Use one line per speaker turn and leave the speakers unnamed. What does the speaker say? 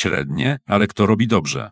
średnie, ale kto robi dobrze?